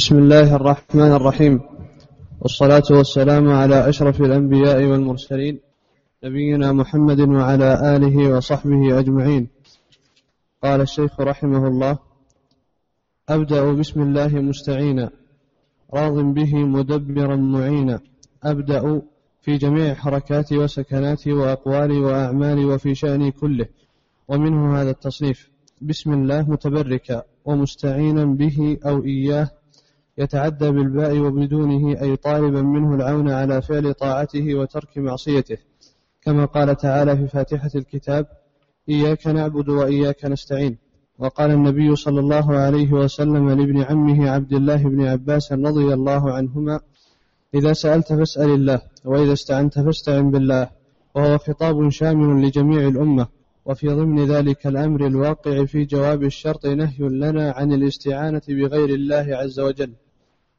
بسم الله الرحمن الرحيم. والصلاة والسلام على أشرف الأنبياء والمرسلين نبينا محمد وعلى آله وصحبه أجمعين. قال الشيخ رحمه الله أبدأ بسم الله مستعينا راض به مدبرا معينا. أبدأ في جميع حركاتي وسكناتي وأقوالي وأعمالي وفي شأني كله. ومنه هذا التصنيف بسم الله متبركا ومستعينا به أو إياه يتعدى بالباء وبدونه أي طالبا منه العون على فعل طاعته وترك معصيته. كما قال تعالى في فاتحة الكتاب إياك نعبد وإياك نستعين. وقال النبي صلى الله عليه وسلم لابن عمه عبد الله بن عباس رضي الله عنهما إذا سألت فاسأل الله وإذا استعنت فاستعن بالله. وهو خطاب شامل لجميع الأمة. وفي ضمن ذلك الأمر الواقع في جواب الشرط نهي لنا عن الاستعانة بغير الله عز وجل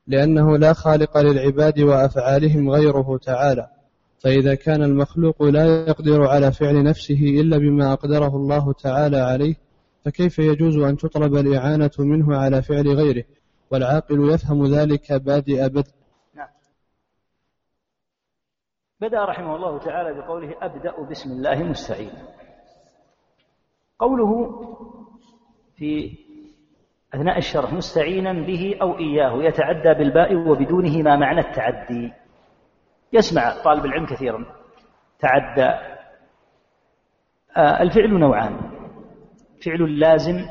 لأنه لا خالق للعباد وأفعالهم غيره تعالى فإذا كان المخلوق لا يقدر على فعل نفسه إلا بما أقدره الله تعالى عليه فكيف يجوز أن تطلب الإعانة منه على فعل غيره؟ والعاقل يفهم ذلك بادئ بدء. نعم. بدأ رحمه الله تعالى بقوله أبدأ بسم الله مستعين. قوله في أثناء الشرح مستعينا به أو إياه يتعدى بالباء وبدونه ما معنى التعدي. يسمع طالب العلم كثيرا. تعدى. آه الفعل نوعان. فعل لازم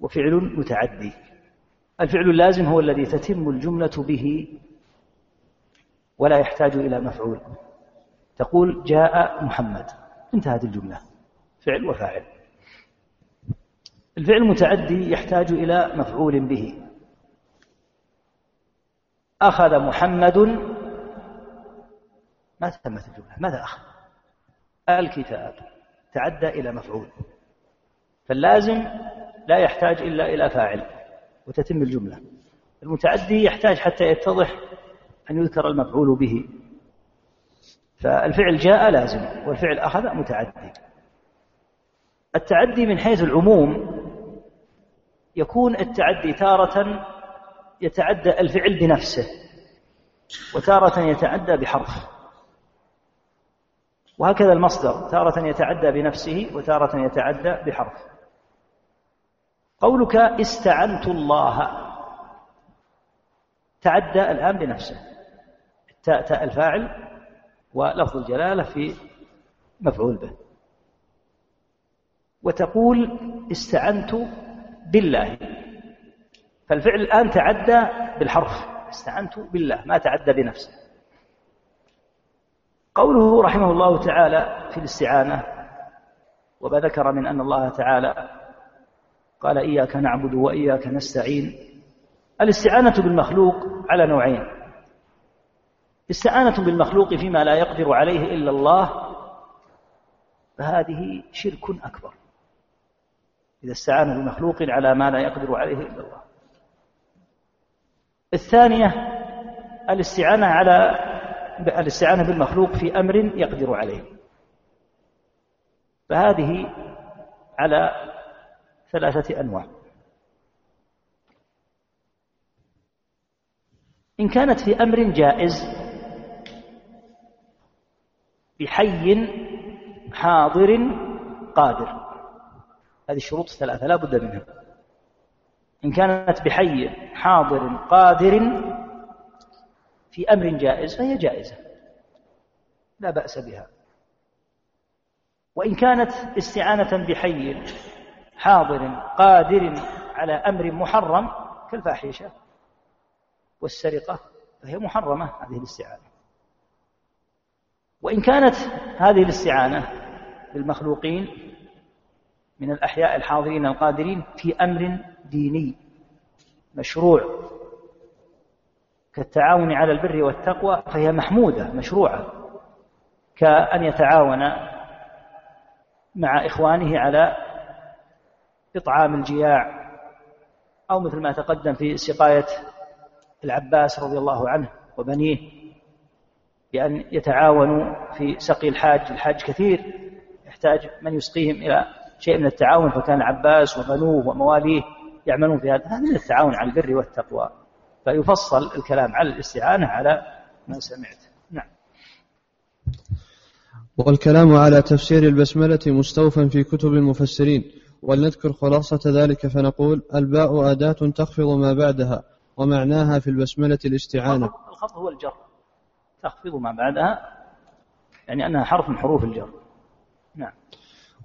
وفعل متعدي. الفعل اللازم هو الذي تتم الجملة به ولا يحتاج إلى مفعول. تقول جاء محمد. انتهت الجملة. فعل وفاعل. الفعل المتعدي يحتاج إلى مفعول به. أخذ محمد ما تمت الجملة ماذا أخذ؟ الكتاب. تعدى إلى مفعول. فاللازم لا يحتاج إلا إلى فاعل وتتم الجملة. المتعدي يحتاج حتى يتضح أن يذكر المفعول به. فالفعل جاء لازم والفعل أخذ متعدي. التعدي من حيث العموم يكون التعدي تارة يتعدى الفعل بنفسه وتارة يتعدى بحرف. وهكذا المصدر تارة يتعدى بنفسه وتارة يتعدى بحرف. قولك استعنت الله. تعدى الآن بنفسه. التاء تاء الفاعل ولفظ الجلالة في مفعول به. وتقول استعنت بالله. فالفعل الآن تعدى بالحرف. استعنت بالله ما تعدى بنفسه. قوله رحمه الله تعالى في الاستعانة وما ذكر من أن الله تعالى قال إياك نعبد وإياك نستعين. الاستعانة بالمخلوق على نوعين. استعانة بالمخلوق فيما لا يقدر عليه إلا الله فهذه شرك أكبر. إذا استعان بمخلوق على ما لا يقدر عليه إلا الله. الثانية الاستعانة على الاستعانة بالمخلوق في أمر يقدر عليه. فهذه على ثلاثة أنواع. إن كانت في أمر جائز بحي حاضر قادر. هذه الشروط الثلاثة لا بد منها. إن كانت بحي حاضر قادر في أمر جائز فهي جائزة. لا بأس بها. وإن كانت استعانة بحي حاضر قادر على أمر محرم كالفاحشة والسرقة فهي محرمة هذه الاستعانة. وإن كانت هذه الاستعانة بالمخلوقين من الأحياء الحاضرين القادرين في أمر ديني مشروع. كالتعاون على البر والتقوى فهي محمودة مشروعة. كأن يتعاون مع إخوانه على إطعام الجياع أو مثل ما تقدم في سقاية العباس رضي الله عنه وبنيه بأن يتعاونوا في سقي الحاج. الحاج كثير يحتاج من يسقيهم إلى شيء من التعاون فكان العباس وبنوه ومواليه يعملون في هذا. هذا من التعاون على البر والتقوى. فيفصل الكلام على الاستعانة على ما سمعت. نعم. والكلام على تفسير البسملة مستوفى في كتب المفسرين. ولنذكر خلاصة ذلك فنقول الباء أداة تخفض ما بعدها ومعناها في البسملة الاستعانة. الخفض هو الجر. تخفض ما بعدها يعني أنها حرف من حروف الجر. نعم.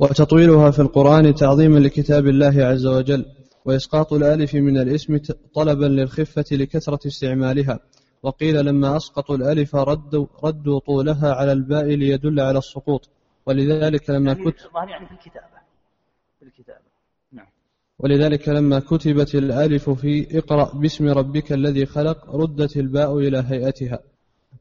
وتطويلها في القرآن تعظيما لكتاب الله عز وجل وإسقاط الألف من الاسم طلبا للخفة لكثرة استعمالها. وقيل لما أسقطوا الألف ردوا, ردوا طولها على الباء ليدل على السقوط. ولذلك لما يعني كتب يعني في الكتابة. في الكتابة. نعم. ولذلك لما كتبت الألف في اقرأ باسم ربك الذي خلق ردت الباء إلى هيئتها.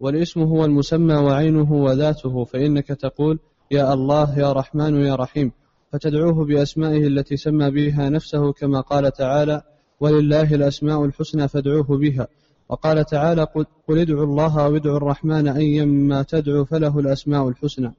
والاسم هو المسمى وعينه وذاته فإنك تقول يا الله يا رحمن يا رحيم. فتدعوه بأسمائه التي سمى بها نفسه كما قال تعالى ولله الأسماء الحسنى فادعوه بها وقال تعالى قل ادعوا الله أو ادعوا الرحمن أيما تدعو فله الأسماء الحسنى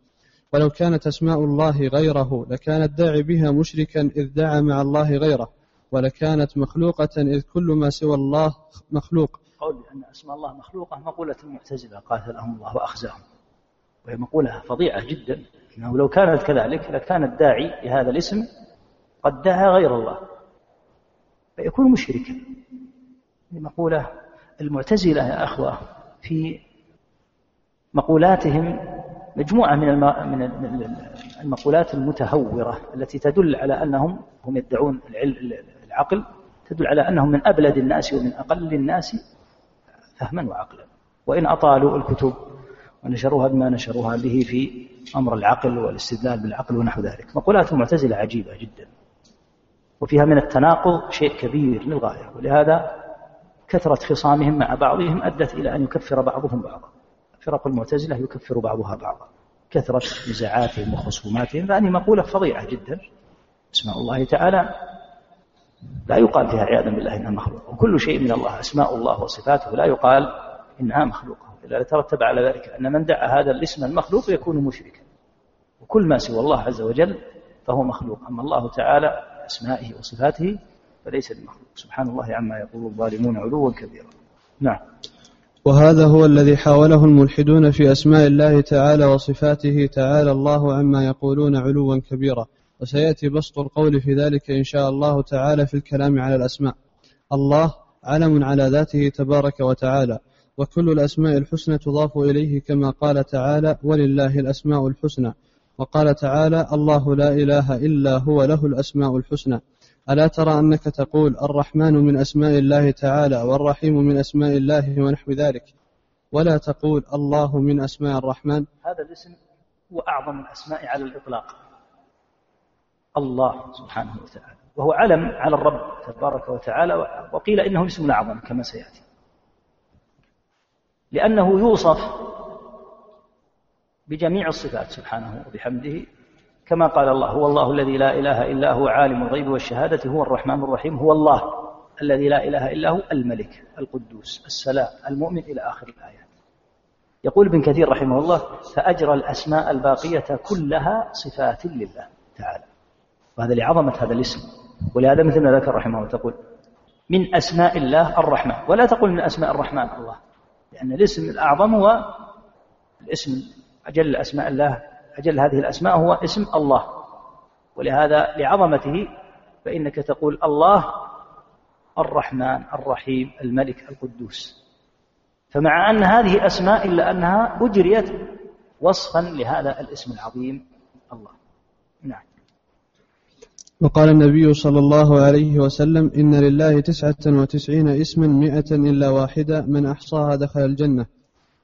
ولو كانت أسماء الله غيره لكان الداعي بها مشركا إذ دعا مع الله غيره. ولكانت مخلوقة إذ كل ما سوى الله مخلوق. قول بأن أسماء الله مخلوقة مقولة المعتزلة قاتلهم الله وأخزاهم. وهي مقولة فظيعة جدا. أنه لو كانت كذلك لكان الداعي لهذا الاسم قد دعا غير الله. فيكون مشركا. مقولة المعتزلة يا أخوة في مقولاتهم مجموعة من من المقولات المتهورة التي تدل على أنهم هم يدعون العقل تدل على أنهم من أبلد الناس ومن أقل الناس فهما وعقلا. وإن أطالوا الكتب ونشروها بما نشروها به في أمر العقل والاستدلال بالعقل ونحو ذلك. مقولات المعتزلة عجيبة جدا. وفيها من التناقض شيء كبير للغاية ولهذا كثرة خصامهم مع بعضهم أدت إلى أن يكفر بعضهم بعضا. فرق المعتزلة يكفر بعضها بعضا. كثرة نزاعاتهم وخصوماتهم فهذه مقولة فظيعة جدا. أسماء الله تعالى لا يقال فيها عياذا بالله إنها مخلوقة وكل شيء من الله أسماء الله وصفاته لا يقال إنها مخلوقة. الا ترتب على ذلك أن من دعا هذا الاسم المخلوق يكون مشركا. وكل ما سوى الله عز وجل فهو مخلوق. أما الله تعالى أسمائه وصفاته فليس بمخلوق. سبحان الله عما يقول الظالمون علوا كبيرا. نعم. وهذا هو الذي حاوله الملحدون في أسماء الله تعالى وصفاته تعالى الله عما يقولون علوا كبيرا. وسيأتي بسط القول في ذلك إن شاء الله تعالى في الكلام على الأسماء. الله علم على ذاته تبارك وتعالى. وكل الأسماء الحسنى تضاف إليه كما قال تعالى ولله الأسماء الحسنى. وقال تعالى الله لا إله إلا هو له الأسماء الحسنى. ألا ترى أنك تقول الرحمن من أسماء الله تعالى والرحيم من أسماء الله ونحو ذلك؟ ولا تقول الله من أسماء الرحمن. هذا الاسم هو أعظم الأسماء على الإطلاق. الله سبحانه وتعالى. وهو علم على الرب تبارك وتعالى وقيل إنه اسم الأعظم كما سيأتي. لأنه يوصف بجميع الصفات سبحانه وبحمده كما قال الله هو الله الذي لا إله إلا هو عالم الغيب والشهادة هو الرحمن الرحيم هو الله الذي لا إله إلا هو الملك القدوس السلام المؤمن إلى آخر الآيات. يقول ابن كثير رحمه الله فأجرى الأسماء الباقية كلها صفات لله تعالى. وهذا لعظمة هذا الاسم. ولهذا مثل ما ذكر رحمه الله تقول من أسماء الله الرحمن. ولا تقول من أسماء الرحمن الله. لأن الاسم الأعظم هو الاسم أجل أسماء الله أجل هذه الأسماء هو اسم الله. ولهذا لعظمته فإنك تقول الله الرحمن الرحيم الملك القدوس. فمع أن هذه أسماء إلا أنها أجريت وصفا لهذا الاسم العظيم الله. نعم. وقال النبي صلى الله عليه وسلم إن لله تسعة وتسعين اسما مئة إلا واحدة من أحصاها دخل الجنة.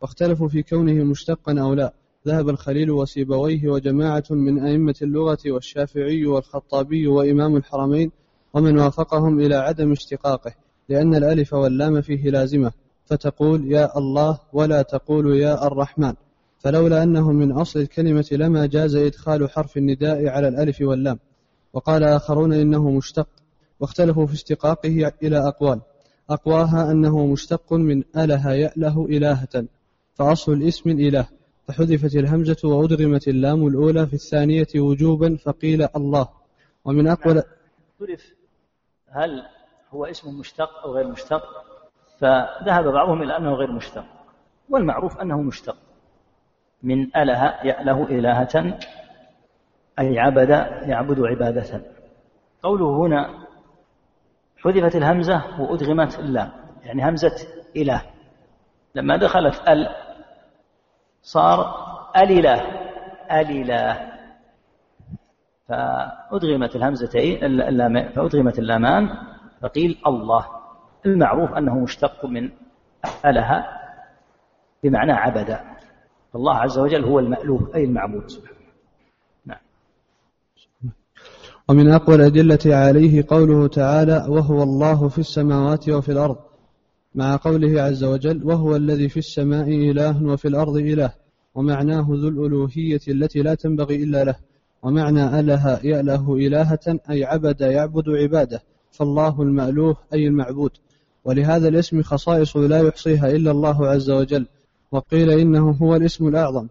واختلفوا في كونه مشتقا أو لا. ذهب الخليل وسيبويه وجماعة من أئمة اللغة والشافعي والخطابي وإمام الحرمين ومن وافقهم إلى عدم اشتقاقه لأن الألف واللام فيه لازمة. فتقول يا الله ولا تقول يا الرحمن. فلولا أنه من أصل الكلمة لما جاز إدخال حرف النداء على الألف واللام. وقال آخرون إنه مشتق واختلفوا في اشتقاقه إلى أقوال. أقواها أنه مشتق من أله يأله إلهة فأصل الاسم الإله فحذفت الهمزة وأدغمت اللام الأولى في الثانية وجوبا فقيل الله. ومن أقوى اختلف هل هو اسم مشتق أو غير مشتق؟ فذهب بعضهم إلى أنه غير مشتق والمعروف أنه مشتق. من أله يأله إلهة أي عبد يعبد عبادة. قوله هنا حذفت الهمزة وأدغمت اللام يعني همزة إله. لما دخلت ال صار الإله الإله. فأدغمت الهمزتين اللام فأدغمت اللامان فقيل الله. المعروف أنه مشتق من أله بمعنى عبد. فالله عز وجل هو المألوه أي المعبود. سبحانه نعم ومن أقوى الأدلة عليه قوله تعالى وهو الله في السماوات وفي الأرض مع قوله عز وجل وهو الذي في السماء إله وفي الأرض إله ومعناه ذو الألوهية التي لا تنبغي إلا له ومعنى أله يأله إلهة أي عبد يعبد عباده فالله المألوه أي المعبود. ولهذا الاسم خصائص لا يحصيها إلا الله عز وجل وقيل إنه هو الاسم الأعظم.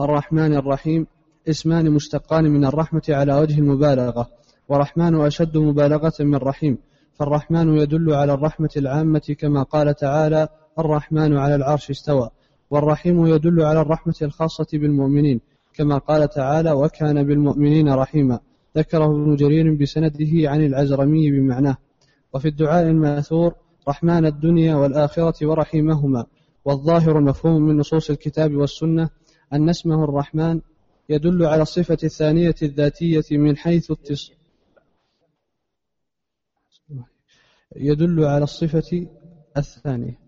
الرحمن الرحيم. اسمان مشتقان من الرحمة على وجه المبالغة ورحمن أشد مبالغة من رحيم فالرحمن يدل على الرحمة العامة كما قال تعالى الرحمن على العرش استوى والرحيم يدل على الرحمة الخاصة بالمؤمنين كما قال تعالى وكان بالمؤمنين رحيما ذكره ابن جرير بسنده عن العزرمي بمعناه. وفي الدعاء المأثور رحمن الدنيا والآخرة ورحيمهما والظاهر المفهوم من نصوص الكتاب والسنة أن اسمه الرحمن يدل على الصفة الثانية الذاتية من حيث التص... يدل على الصفة الثانية.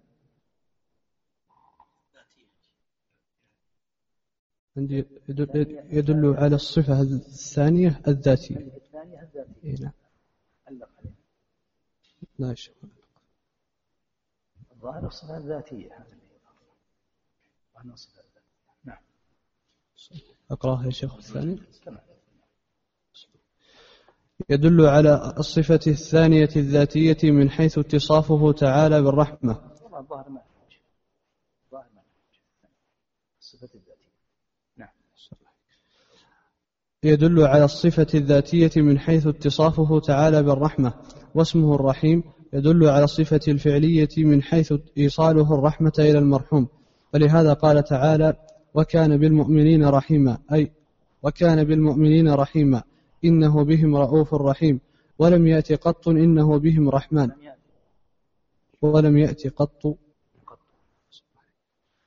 عندي يدل, على الصفة الثانية الذاتية. إيه نعم. لا شك الظاهر الصفة الذاتية. نعم. أقرأها يا شيخ الثاني يدل على الصفة الثانية الذاتية من حيث اتصافه تعالى بالرحمة. ما ما الصفة الذاتية نعم يدل على الصفة الذاتية من حيث اتصافه تعالى بالرحمة. واسمه الرحيم يدل على الصفة الفعلية من حيث إيصاله الرحمة إلى المرحوم. ولهذا قال تعالى وكان بالمؤمنين رحيما. أي وكان بالمؤمنين رحيما. إنه بهم رؤوف رحيم. ولم يأت قط إنه بهم رحمن. ولم يأت قط.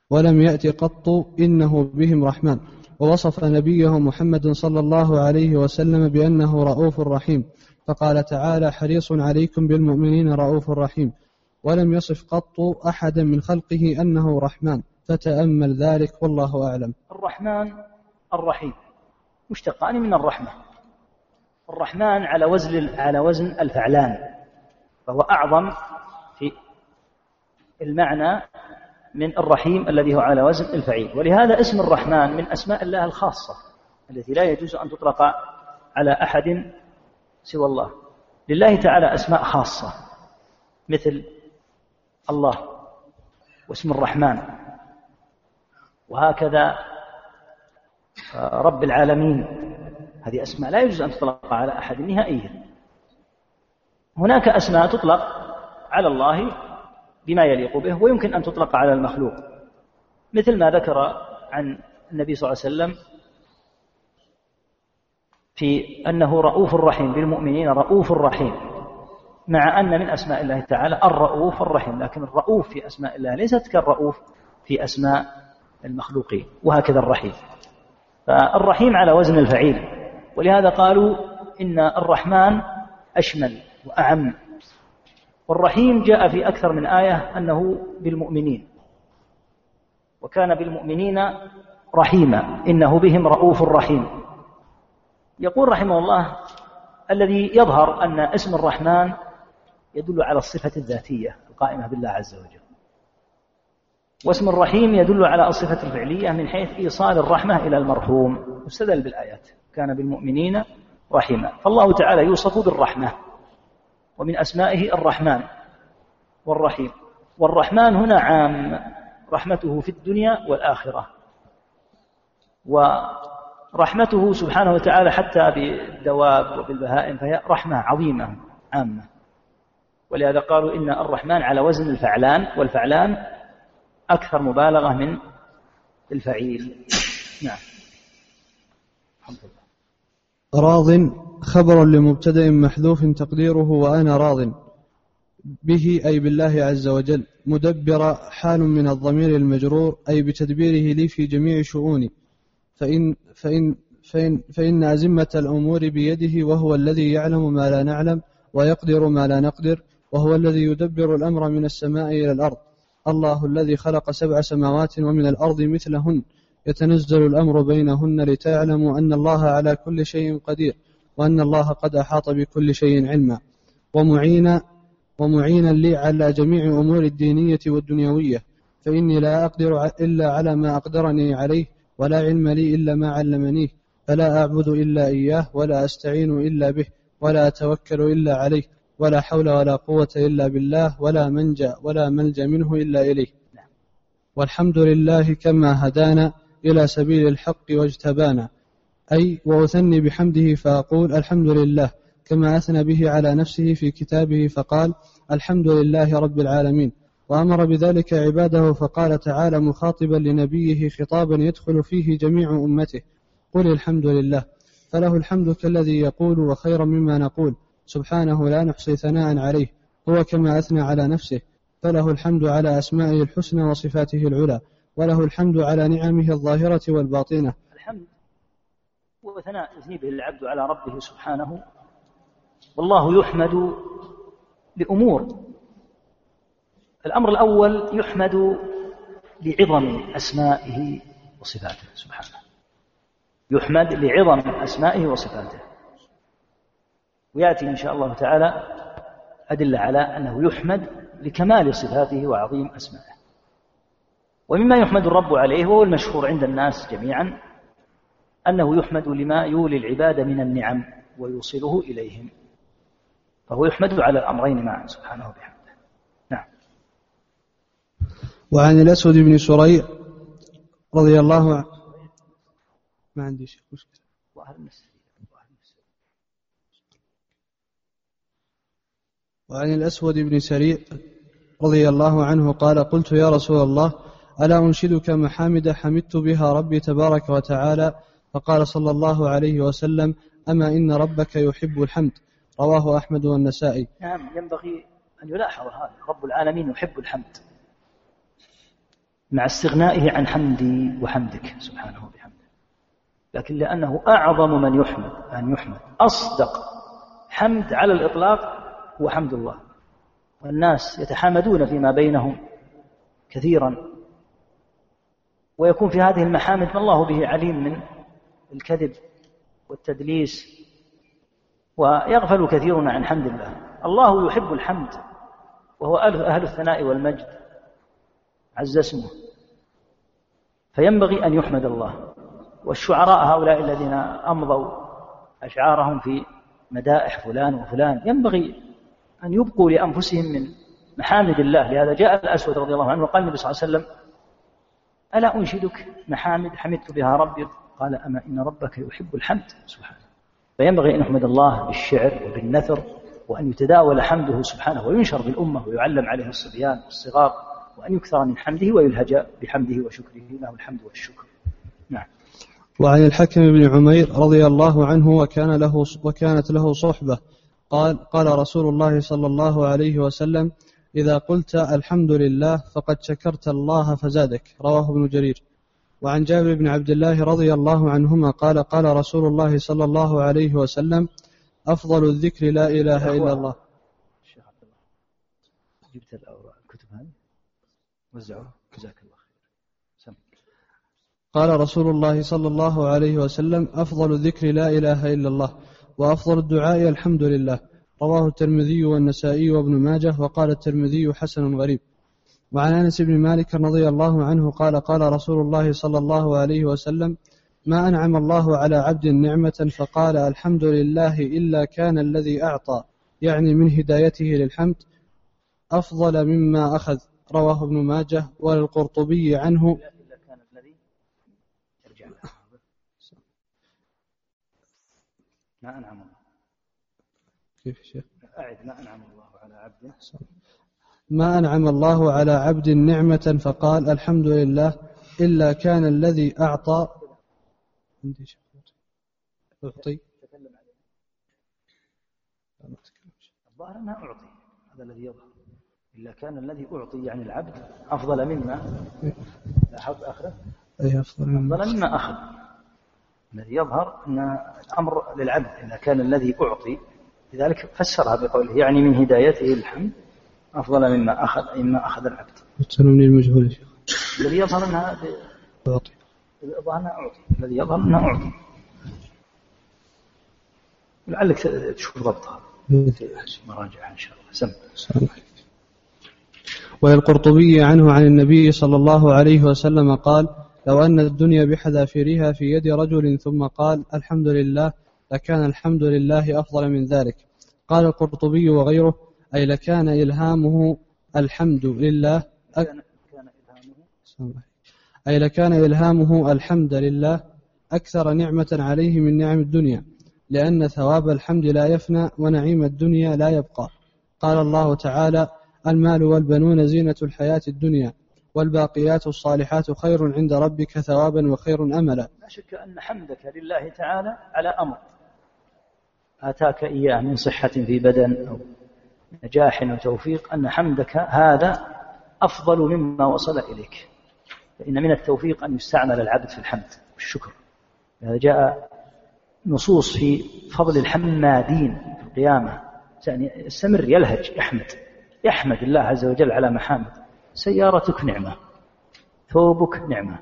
ولم يأت قط إنه بهم رحمن. ووصف نبيه محمد صلى الله عليه وسلم بأنه رؤوف رحيم. فقال تعالى حريص عليكم بالمؤمنين رؤوف رحيم. ولم يصف قط أحدا من خلقه أنه رحمن. فتأمل ذلك والله أعلم. الرحمن الرحيم. مشتقان من الرحمة؟ الرحمن على وزن على وزن الفعلان فهو أعظم في المعنى من الرحيم الذي هو على وزن الفعيل. ولهذا اسم الرحمن من أسماء الله الخاصة التي لا يجوز أن تطلق على أحد سوى الله. لله تعالى أسماء خاصة مثل الله واسم الرحمن. وهكذا رب العالمين. هذه أسماء لا يجوز أن تطلق على أحد نهائيا. هناك أسماء تطلق على الله بما يليق به ويمكن أن تطلق على المخلوق. مثل ما ذكر عن النبي صلى الله عليه وسلم في أنه رؤوف رحيم بالمؤمنين رؤوف رحيم مع أن من أسماء الله تعالى الرؤوف الرحيم. لكن الرؤوف في أسماء الله ليست كالرؤوف في أسماء المخلوقين وهكذا الرحيم. فالرحيم على وزن الفعيل. ولهذا قالوا إن الرحمن أشمل وأعم. والرحيم جاء في أكثر من آية أنه بالمؤمنين. وكان بالمؤمنين رحيما. إنه بهم رؤوف رحيم. يقول رحمه الله الذي يظهر أن اسم الرحمن يدل على الصفة الذاتية القائمة بالله عز وجل. واسم الرحيم يدل على الصفة الفعلية من حيث إيصال الرحمة إلى المرحوم. واستدل بالآيات. كان بالمؤمنين رحيما. فالله تعالى يوصف بالرحمة. ومن أسمائه الرحمن والرحيم. والرحمن هنا عام. رحمته في الدنيا والآخرة. ورحمته سبحانه وتعالى حتى بالدواب وبالبهائم فهي رحمة عظيمة عامة. ولهذا قالوا إن الرحمن على وزن الفعلان والفعلان أكثر مبالغة من الفعيل. نعم. الحمد لله راض خبر لمبتدأ محذوف تقديره وأنا راض به أي بالله عز وجل. مدبر حال من الضمير المجرور أي بتدبيره لي في جميع شؤوني. فإن, فإن, فإن, فإن أزمة الأمور بيده وهو الذي يعلم ما لا نعلم ويقدر ما لا نقدر وهو الذي يدبر الأمر من السماء إلى الأرض. الله الذي خلق سبع سماوات ومن الأرض مثلهن يتنزل الأمر بينهن لتعلموا أن الله على كل شيء قدير وأن الله قد أحاط بكل شيء علما. ومعين ومعينا لي على جميع أمور الدينية والدنيوية فإني لا أقدر إلا على ما أقدرني عليه ولا علم لي إلا ما علمنيه فلا أعبد إلا إياه ولا أستعين إلا به ولا أتوكل إلا عليه. ولا حول ولا قوة إلا بالله ولا منجا ولا ملجا منه إلا إليه. والحمد لله كما هدانا إلى سبيل الحق واجتبانا. أي وأثني بحمده فأقول الحمد لله كما أثنى به على نفسه في كتابه فقال الحمد لله رب العالمين. وأمر بذلك عباده فقال تعالى مخاطبا لنبيه خطابا يدخل فيه جميع أمته. قل الحمد لله. فله الحمد كالذي يقول وخيرا مما نقول. سبحانه لا نحصي ثناء عليه هو كما أثنى على نفسه فله الحمد على أسمائه الحسنى وصفاته العلى وله الحمد على نعمه الظاهرة والباطنة. الحمد هو ثناء يثني به العبد على ربه سبحانه والله يحمد لأمور الأمر الأول يحمد لعظم أسمائه وصفاته سبحانه. يحمد لعظم أسمائه وصفاته. ويأتي إن شاء الله تعالى أدلة على أنه يحمد لكمال صفاته وعظيم أسمائه. ومما يحمد الرب عليه وهو المشهور عند الناس جميعا أنه يحمد لما يولي العباد من النعم ويوصله إليهم. فهو يحمد على الأمرين معا سبحانه وبحمده. نعم. وعن الأسود بن سريع رضي الله عنه. ما عندي شيء. مشكلة. وعن الأسود بن سريع رضي الله عنه قال قلت يا رسول الله ألا أنشدك محامد حمدت بها ربي تبارك وتعالى؟ فقال صلى الله عليه وسلم أما إن ربك يحب الحمد. رواه أحمد والنسائي. نعم ينبغي أن يلاحظ هذا. رب العالمين يحب الحمد. مع استغنائه عن حمدي وحمدك. سبحانه وبحمده. لكن لأنه أعظم من يحمد أن يحمد. أصدق. حمد على الإطلاق هو حمد الله والناس يتحامدون فيما بينهم كثيرا. ويكون في هذه المحامد ما الله به عليم من الكذب والتدليس ويغفل كثيرون عن حمد الله. الله يحب الحمد وهو أهل الثناء والمجد عز اسمه. فينبغي أن يحمد الله. والشعراء هؤلاء الذين أمضوا أشعارهم في مدائح فلان وفلان ينبغي أن يبقوا لأنفسهم من محامد الله لهذا جاء الأسود رضي الله عنه وقال النبي صلى الله عليه وسلم ألا أنشدك محامد؟ حمدت بها ربي. قال أما إن ربك يحب الحمد. سبحانه فينبغي أن يحمد الله بالشعر وبالنثر وأن يتداول حمده سبحانه وينشر بالأمة ويعلم عليه الصبيان والصغار وأن يكثر من حمده ويلهج بحمده وشكره. له الحمد والشكر. نعم. وعن الحكم بن عمير رضي الله عنه وكان له وكانت له صحبة قال قال رسول الله صلى الله عليه وسلم إذا قلت الحمد لله فقد شكرت الله فزادك. رواه ابن جرير. وعن جابر بن عبد الله رضي الله عنهما قال قال رسول الله صلى الله عليه وسلم أفضل الذكر لا إله إلا الله. الشيخ عبد الله جبت الكتب هذه؟ وزعوها. جزاك الله خير. قال رسول الله صلى الله عليه وسلم أفضل الذكر لا إله إلا الله. وأفضل الدعاء الحمد لله. رواه الترمذي والنسائي وابن ماجه وقال الترمذي حسن غريب. وعن أنس بن مالك رضي الله عنه قال قال رسول الله صلى الله عليه وسلم ما أنعم الله على عبد نعمة فقال الحمد لله إلا كان الذي أعطى يعني من هدايته للحمد أفضل مما أخذ رواه ابن ماجه وللقرطبي عنه إلا كان الذي يرجع ما أنعم الله. كيف شيخ؟ أعد ما أنعم الله على عبد ما أنعم الله على عبد نعمة فقال الحمد لله إلا كان الذي أعطى. عندي أعطي. الظاهر أنها أعطي. هذا الذي يظهر. إلا كان الذي أعطي يعني العبد أفضل مما لاحظت آخره؟ أي أفضل مما أفضل مما أخذ. الذي يظهر أن الأمر للعبد إذا كان الذي أعطي لذلك فسرها بقوله يعني من هدايته الحمد أفضل مما أخذ مما أخذ العبد. من المجهول شيخ. الذي يظهر أنها أعطي. يظهر أنها أعطي. الذي يظهر أنها أعطي. لعلك تشوف ضبطها. مراجعها إن شاء الله. سم. وللقرطبي عنه عن النبي صلى الله عليه وسلم قال لو أن الدنيا بحذافيرها في يد رجل ثم قال الحمد لله لكان الحمد لله أفضل من ذلك. قال القرطبي وغيره أي لكان إلهامه الحمد لله أي لكان إلهامه الحمد لله أكثر نعمة عليه من نعم الدنيا لأن ثواب الحمد لا يفنى ونعيم الدنيا لا يبقى. قال الله تعالى المال والبنون زينة الحياة الدنيا. والباقيات الصالحات خير عند ربك ثوابا وخير أملا. لا شك أن حمدك لله تعالى على أمر. آتاك إياه من صحة في بدن أو نجاح وتوفيق أن حمدك هذا أفضل مما وصل إليك. فإن من التوفيق أن يستعمل العبد في الحمد والشكر. هذا جاء نصوص في فضل الحمادين في القيامة. يعني يستمر يلهج يحمد يحمد الله عز وجل على محامد. سيارتك نعمة ثوبك نعمة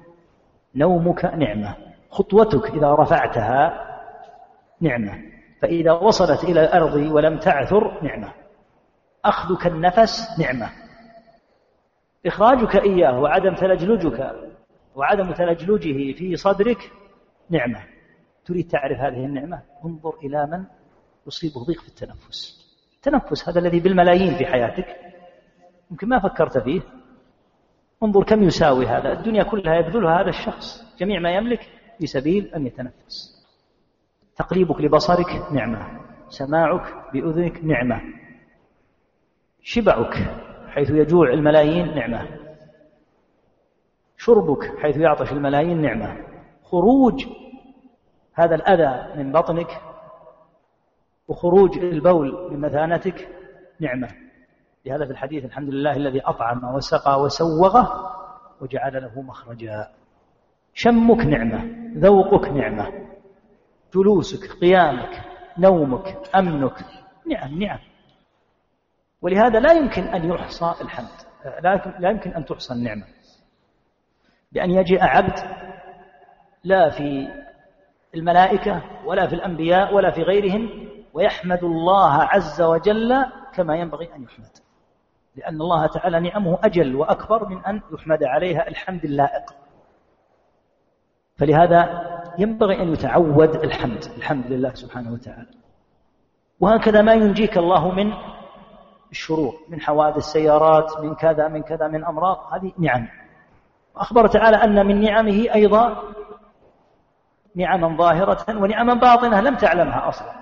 نومك نعمة خطوتك إذا رفعتها نعمة فإذا وصلت إلى الأرض ولم تعثر نعمة. أخذك النفس نعمة. إخراجك إياه وعدم تلجلجك وعدم تلجلجه في صدرك نعمة. تريد تعرف هذه النعمة؟ انظر إلى من يصيبه ضيق في التنفس. التنفس هذا الذي بالملايين في حياتك. يمكن ما فكرت فيه. انظر كم يساوي هذا. الدنيا كلها يبذلها هذا الشخص. جميع ما يملك في سبيل أن يتنفس. تقليبك لبصرك نعمة. سماعك بأذنك نعمة. شبعك حيث يجوع الملايين نعمة. شربك حيث يعطش الملايين نعمة. خروج هذا الأذى من بطنك وخروج البول من مثانتك نعمة. لهذا في الحديث الحمد لله الذي أطعم وسقى وسوغه وجعل له مخرجا. شمك نعمة ذوقك نعمة جلوسك قيامك نومك أمنك نعم نعم. ولهذا لا يمكن أن يحصى الحمد لا يمكن أن تحصى النعمة. بأن يجيء عبد لا في الملائكة ولا في الأنبياء ولا في غيرهم ويحمد الله عز وجل كما ينبغي أن يحمد. لأن الله تعالى نعمه أجل وأكبر من أن يحمد عليها الحمد اللائق. فلهذا ينبغي أن يتعود الحمد الحمد لله سبحانه وتعالى. وهكذا ما ينجيك الله من الشرور من حوادث السيارات من كذا من كذا من أمراض هذه نعم. وأخبر تعالى أن من نعمه أيضا نعما ظاهرة ونعما باطنة لم تعلمها أصلا.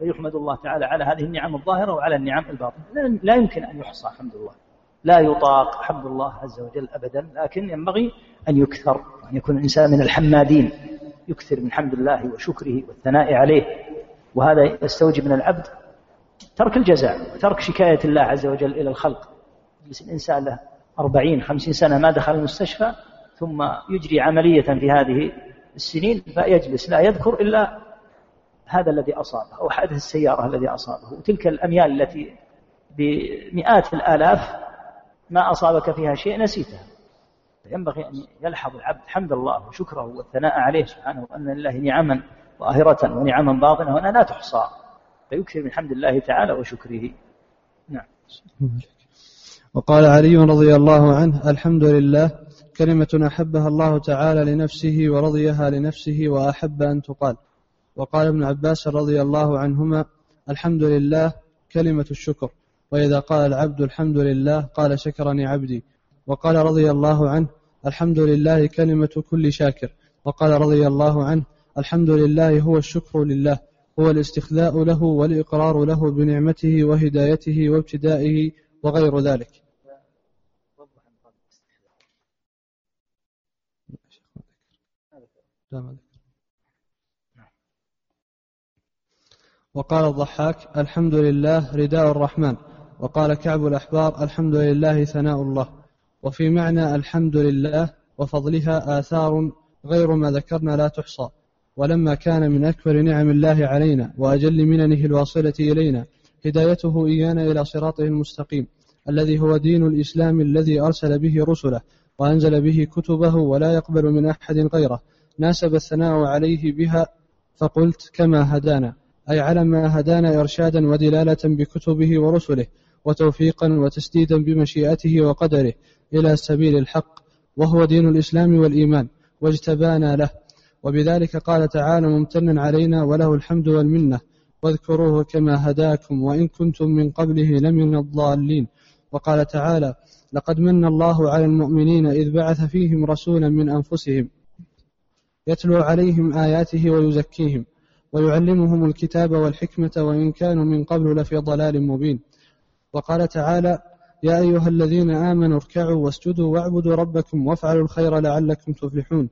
فيحمد الله تعالى على هذه النعم الظاهرة وعلى النعم الباطنة. لا يمكن أن يحصى حمد الله لا يطاق حمد الله عز وجل أبدا لكن ينبغي أن يكثر أن يكون الإنسان من الحمادين. يكثر من حمد الله وشكره والثناء عليه. وهذا يستوجب من العبد ترك الجزاء وترك شكاية الله عز وجل إلى الخلق. يجلس الإنسان له أربعين خمسين سنة ما دخل المستشفى ثم يجري عملية في هذه السنين فيجلس لا يذكر إلا هذا الذي أصابه أو حادث السيارة الذي أصابه. وتلك الأميال التي بمئات الآلاف ما أصابك فيها شيء نسيتها. ينبغي أن يلحظ العبد حمد الله وشكره والثناء عليه سبحانه وأن لله نعما ظاهرة ونعما باطنة وأنها لا تحصى. فيكثر من حمد الله تعالى وشكره. نعم. وقال علي رضي الله عنه الحمد لله كلمة أحبها الله تعالى لنفسه ورضيها لنفسه وأحب أن تقال. وقال ابن عباس رضي الله عنهما الحمد لله كلمة الشكر. وإذا قال العبد الحمد لله قال شكرني عبدي. وقال رضي الله عنه الحمد لله كلمة كل شاكر. وقال رضي الله عنه الحمد لله هو الشكر لله هو الاستخلاء له والإقرار له بنعمته وهدايته وابتدائه وغير ذلك. وقال الضحاك الحمد لله رداء الرحمن. وقال كعب الأحبار الحمد لله ثناء الله. وفي معنى الحمد لله وفضلها آثار غير ما ذكرنا لا تحصى. ولما كان من أكبر نعم الله علينا وأجل مننه الواصلة إلينا هدايته إيانا إلى صراطه المستقيم الذي هو دين الإسلام الذي أرسل به رسله وأنزل به كتبه ولا يقبل من أحد غيره. ناسب الثناء عليه بها فقلت كما هدانا. أي على ما هدانا إرشادا ودلالة بكتبه ورسله وتوفيقا وتسديدا بمشيئته وقدره إلى سبيل الحق وهو دين الإسلام والإيمان واجتبانا له. وبذلك قال تعالى ممتنا علينا وله الحمد والمنة واذكروه كما هداكم وإن كنتم من قبله لمن الضالين وقال تعالى لقد من الله على المؤمنين إذ بعث فيهم رسولا من أنفسهم يتلو عليهم آياته ويزكيهم ويعلمهم الكتاب والحكمة وإن كانوا من قبل لفي ضلال مبين. وقال تعالى يا أيها الذين آمنوا اركعوا واسجدوا واعبدوا ربكم وافعلوا الخير لعلكم تفلحون.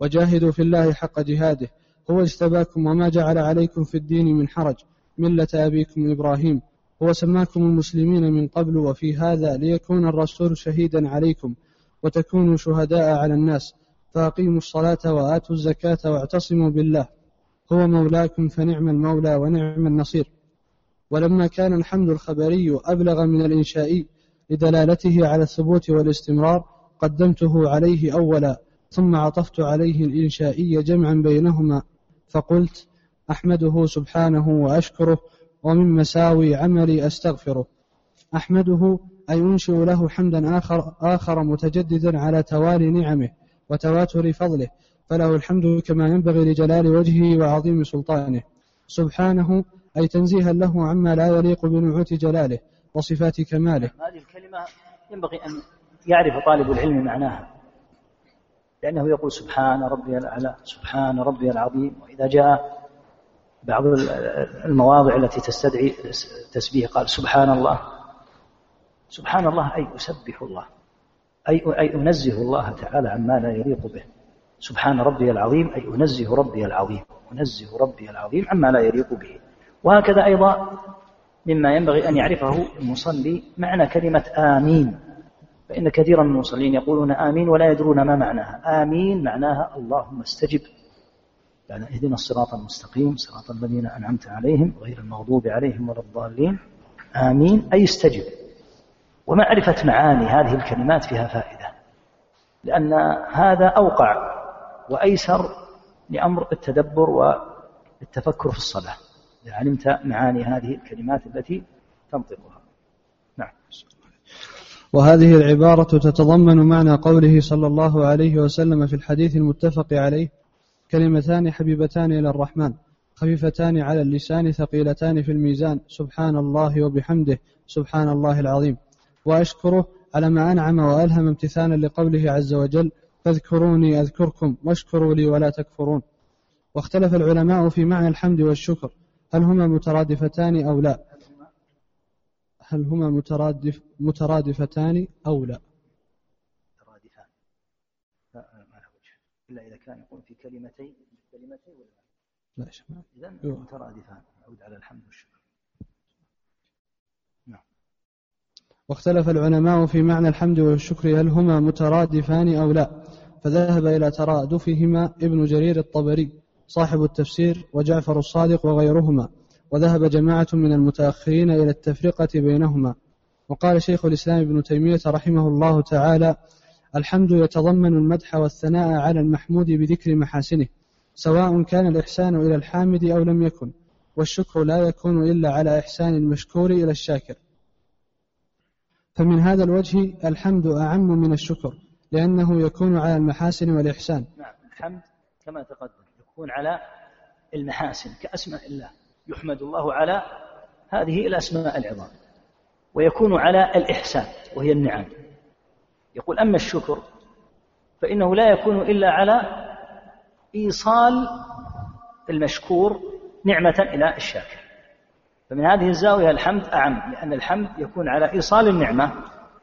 وجاهدوا في الله حق جهاده. هو اجتباكم وما جعل عليكم في الدين من حرج. ملة أبيكم إبراهيم. هو سماكم المسلمين من قبل وفي هذا ليكون الرسول شهيدا عليكم وتكونوا شهداء على الناس. فأقيموا الصلاة وآتوا الزكاة واعتصموا بالله. هو مولاكم فنعم المولى ونعم النصير. ولما كان الحمد الخبري أبلغ من الإنشائي لدلالته على الثبوت والاستمرار قدمته عليه أولا ثم عطفت عليه الإنشائي جمعا بينهما فقلت أحمده سبحانه وأشكره ومن مساوي عملي أستغفره. أحمده أي أنشئ له حمدا آخر, آخر متجددا على توالي نعمه وتواتر فضله فله الحمد كما ينبغي لجلال وجهه وعظيم سلطانه. سبحانه أي تنزيها له عما لا يليق بنعوت جلاله وصفات كماله. هذه الكلمة ينبغي أن يعرف طالب العلم معناها. لأنه يقول سبحان ربي الأعلى سبحان ربي العظيم. وإذا جاء بعض المواضع التي تستدعي تسبيح قال سبحان الله. سبحان الله أي أسبح الله. أي أي أنزه الله تعالى عما لا يليق به. سبحان ربي العظيم أي أنزه ربي العظيم أنزه ربي العظيم عما لا يليق به. وهكذا أيضا مما ينبغي أن يعرفه المصلي معنى كلمة آمين. فإن كثيرا من المصلين يقولون آمين ولا يدرون ما معناها. آمين معناها اللهم استجب. يعني اهدنا الصراط المستقيم صراط الذين أنعمت عليهم غير المغضوب عليهم ولا الضالين. آمين أي استجب. ومعرفة معاني هذه الكلمات فيها فائدة. لأن هذا أوقع وأيسر لأمر التدبر والتفكر في الصلاة. إذا علمت معاني هذه الكلمات التي تنطقها. نعم. وهذه العبارة تتضمن معنى قوله صلى الله عليه وسلم في الحديث المتفق عليه كلمتان حبيبتان إلى الرحمن خفيفتان على اللسان ثقيلتان في الميزان سبحان الله وبحمده سبحان الله العظيم. وأشكره على ما أنعم وألهم امتثالا لقوله عز وجل فاذكروني أذكركم واشكروا لي ولا تكفرون. واختلف العلماء في معنى الحمد والشكر. هل هما مترادفتان أو لا؟ هل هما مترادف مترادفتان أو لا؟ مترادفان لا ما له وجه إلا إذا كان يقول في كلمتين كلمتين ولا لا؟ شمال إذا مترادفان. نعود على الحمد والشكر. نعم. واختلف العلماء في معنى الحمد والشكر. هل هما مترادفان أو لا؟ فذهب إلى ترادفهما ابن جرير الطبري صاحب التفسير وجعفر الصادق وغيرهما وذهب جماعة من المتأخرين إلى التفرقة بينهما. وقال شيخ الإسلام ابن تيمية رحمه الله تعالى الحمد يتضمن المدح والثناء على المحمود بذكر محاسنه سواء كان الإحسان إلى الحامد أو لم يكن والشكر لا يكون إلا على إحسان المشكور إلى الشاكر. فمن هذا الوجه الحمد أعم من الشكر لأنه يكون على المحاسن والإحسان. نعم الحمد كما تقدم يكون على المحاسن كأسماء الله. يحمد الله على هذه الأسماء العظام ويكون على الإحسان وهي النعم. يقول أما الشكر فإنه لا يكون إلا على إيصال المشكور نعمة إلى الشاكر. فمن هذه الزاوية الحمد أعم لأن الحمد يكون على إيصال النعمة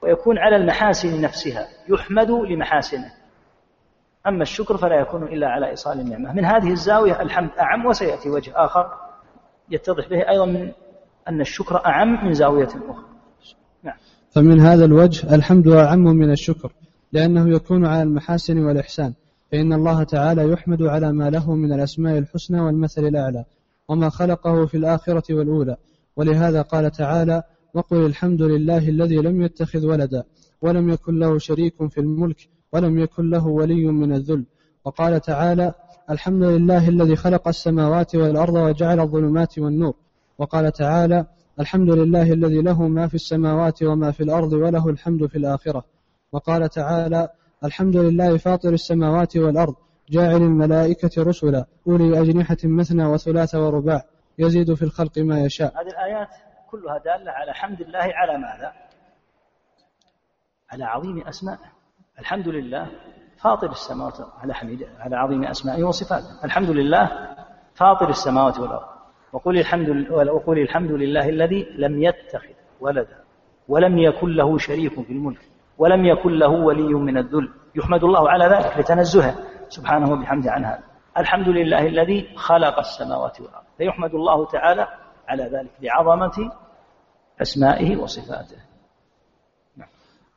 ويكون على المحاسن نفسها يحمد لمحاسنه. أما الشكر فلا يكون إلا على إيصال النعمة. من هذه الزاوية الحمد أعم وسيأتي وجه آخر يتضح به أيضا من أن الشكر أعم من زاوية أخرى. نعم. فمن هذا الوجه الحمد أعم من الشكر لأنه يكون على المحاسن والإحسان فإن الله تعالى يحمد على ما له من الأسماء الحسنى والمثل الأعلى وما خلقه في الآخرة والأولى. ولهذا قال تعالى وقل الحمد لله الذي لم يتخذ ولدا ولم يكن له شريك في الملك ولم يكن له ولي من الذل. وقال تعالى الحمد لله الذي خلق السماوات والأرض وجعل الظلمات والنور. وقال تعالى الحمد لله الذي له ما في السماوات وما في الأرض وله الحمد في الآخرة. وقال تعالى الحمد لله فاطر السماوات والأرض جاعل الملائكة رسلا أولي أجنحة مثنى وثلاث ورباع يزيد في الخلق ما يشاء. هذه الآيات كلها دالة على حمد الله على ماذا؟ على عظيم أسمائه. الحمد لله فاطر السماوات على حميد على عظيم أسمائه وصفاته. الحمد لله فاطر السماوات والأرض. وقل الحمد وقل الحمد لله الذي لم يتخذ ولدا ولم يكن له شريك في الملك ولم يكن له ولي من الذل. يحمد الله على ذلك لتنزهه. سبحانه وبحمده عن هذا. الحمد لله الذي خلق السماوات والأرض. فيحمد الله تعالى على ذلك لعظمة أسمائه وصفاته. نعم.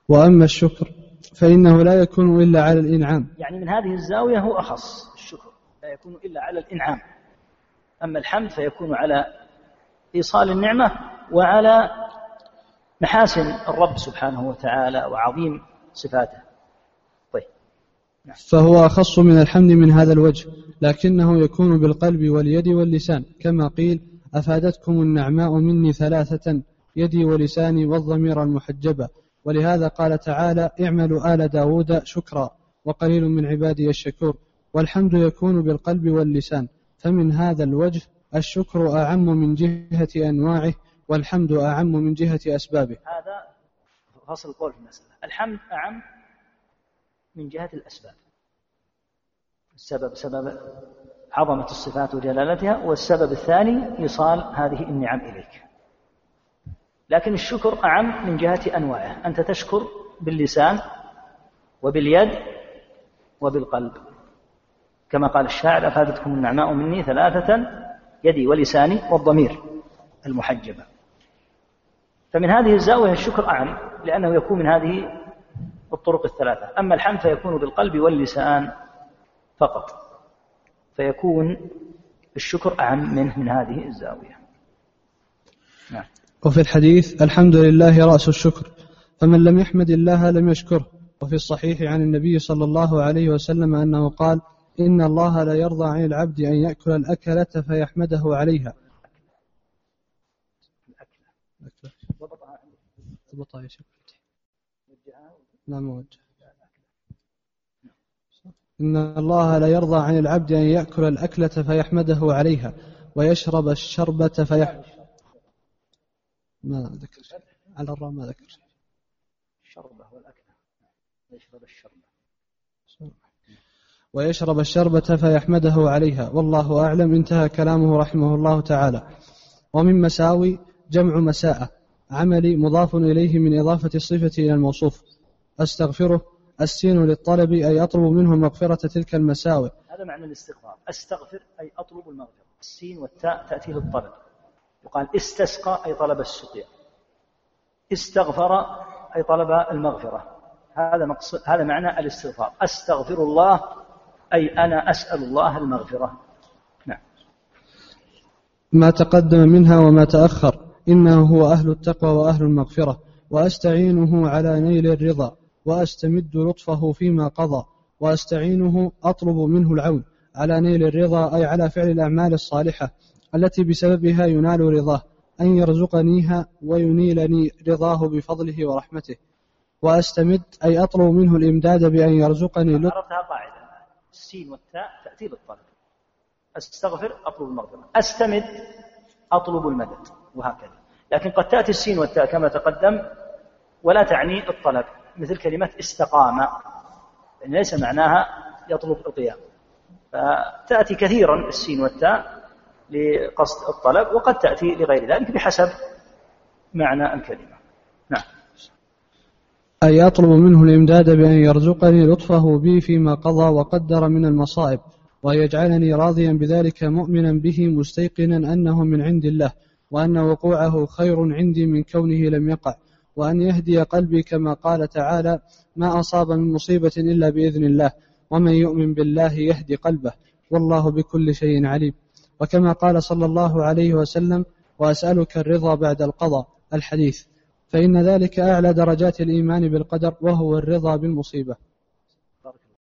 وأما الشكر فإنه لا يكون إلا على الإنعام. يعني من هذه الزاوية هو أخص الشكر لا يكون إلا على الإنعام. أما الحمد فيكون على إيصال النعمة وعلى محاسن الرب سبحانه وتعالى وعظيم صفاته. طيب. نعم. فهو أخص من الحمد من هذا الوجه لكنه يكون بالقلب واليد واللسان كما قيل أفادتكم النعماء مني ثلاثة يدي ولساني والضمير المحجبة ولهذا قال تعالى اعملوا آل داود شكرا وقليل من عبادي الشكور. والحمد يكون بالقلب واللسان. فمن هذا الوجه الشكر أعم من جهة أنواعه والحمد أعم من جهة أسبابه. هذا فصل القول في المسألة. الحمد أعم من جهة الأسباب. السبب سبب عظمة الصفات وجلالتها والسبب الثاني إيصال هذه النعم إليك. لكن الشكر أعم من جهة أنواعه. أنت تشكر باللسان وباليد وبالقلب. كما قال الشاعر أفادتكم النعماء مني ثلاثة يدي ولساني والضمير المحجبة فمن هذه الزاوية الشكر أعم لأنه يكون من هذه الطرق الثلاثة. أما الحمد فيكون بالقلب واللسان فقط. فيكون الشكر أعم منه من هذه الزاوية. نعم. وفي الحديث الحمد لله رأس الشكر فمن لم يحمد الله لم يشكره. وفي الصحيح عن النبي صلى الله عليه وسلم أنه قال إن الله لا يرضى عن العبد أن يأكل الأكلة فيحمده عليها. ضبطها يا شيخ لا موجه. إن الله لا يرضى عن العبد أن يأكل الأكلة فيحمده عليها ويشرب الشربة فيح. ما ذكر على الراء ما ذكر الشربة والأكلة. يشرب الشربة. ويشرب الشربة فيحمده عليها. والله أعلم. انتهى كلامه رحمه الله تعالى. ومن مساوي جمع مساءة. عملي مضاف إليه من إضافة الصفة إلى الموصوف. أستغفره السين للطلب أي أطلب منه مغفرة تلك المساوئ. هذا معنى الاستغفار. أستغفر أي أطلب المغفرة. السين والتاء تأتي للطلب يقال استسقى أي طلب السقيا. استغفر أي طلب المغفرة. هذا مقصد هذا معنى الاستغفار. أستغفر الله أي أنا أسأل الله المغفرة. نعم. ما تقدم منها وما تأخر. إنه هو أهل التقوى وأهل المغفرة. وأستعينه على نيل الرضا. وأستمد لطفه فيما قضى وأستعينه أطلب منه العون. على نيل الرضا أي على فعل الأعمال الصالحة التي بسببها ينال رضاه أن يرزقنيها وينيلني رضاه بفضله ورحمته. وأستمد أي أطلب منه الإمداد بأن يرزقني لطف عرفتها قاعدة. السين والتاء تأتي بالطلب أستغفر أطلب المغفرة. أستمد أطلب المدد. وهكذا. لكن قد تأتي السين والتاء كما تقدم ولا تعني الطلب. مثل كلمة استقام يعني ليس معناها يطلب القيام. فتأتي كثيرا السين والتاء لقصد الطلب وقد تأتي لغير ذلك بحسب معنى الكلمة. نعم. أي أطلب منه الإمداد بأن يرزقني لطفه بي فيما قضى وقدر من المصائب وأن يجعلني راضيا بذلك مؤمنا به مستيقنا أنه من عند الله وأن وقوعه خير عندي من كونه لم يقع. وأن يهدي قلبي كما قال تعالى ما أصاب من مصيبة إلا بإذن الله ومن يؤمن بالله يهدي قلبه والله بكل شيء عليم. وكما قال صلى الله عليه وسلم وأسألك الرضا بعد القضاء الحديث. فإن ذلك أعلى درجات الإيمان بالقدر وهو الرضا بالمصيبة.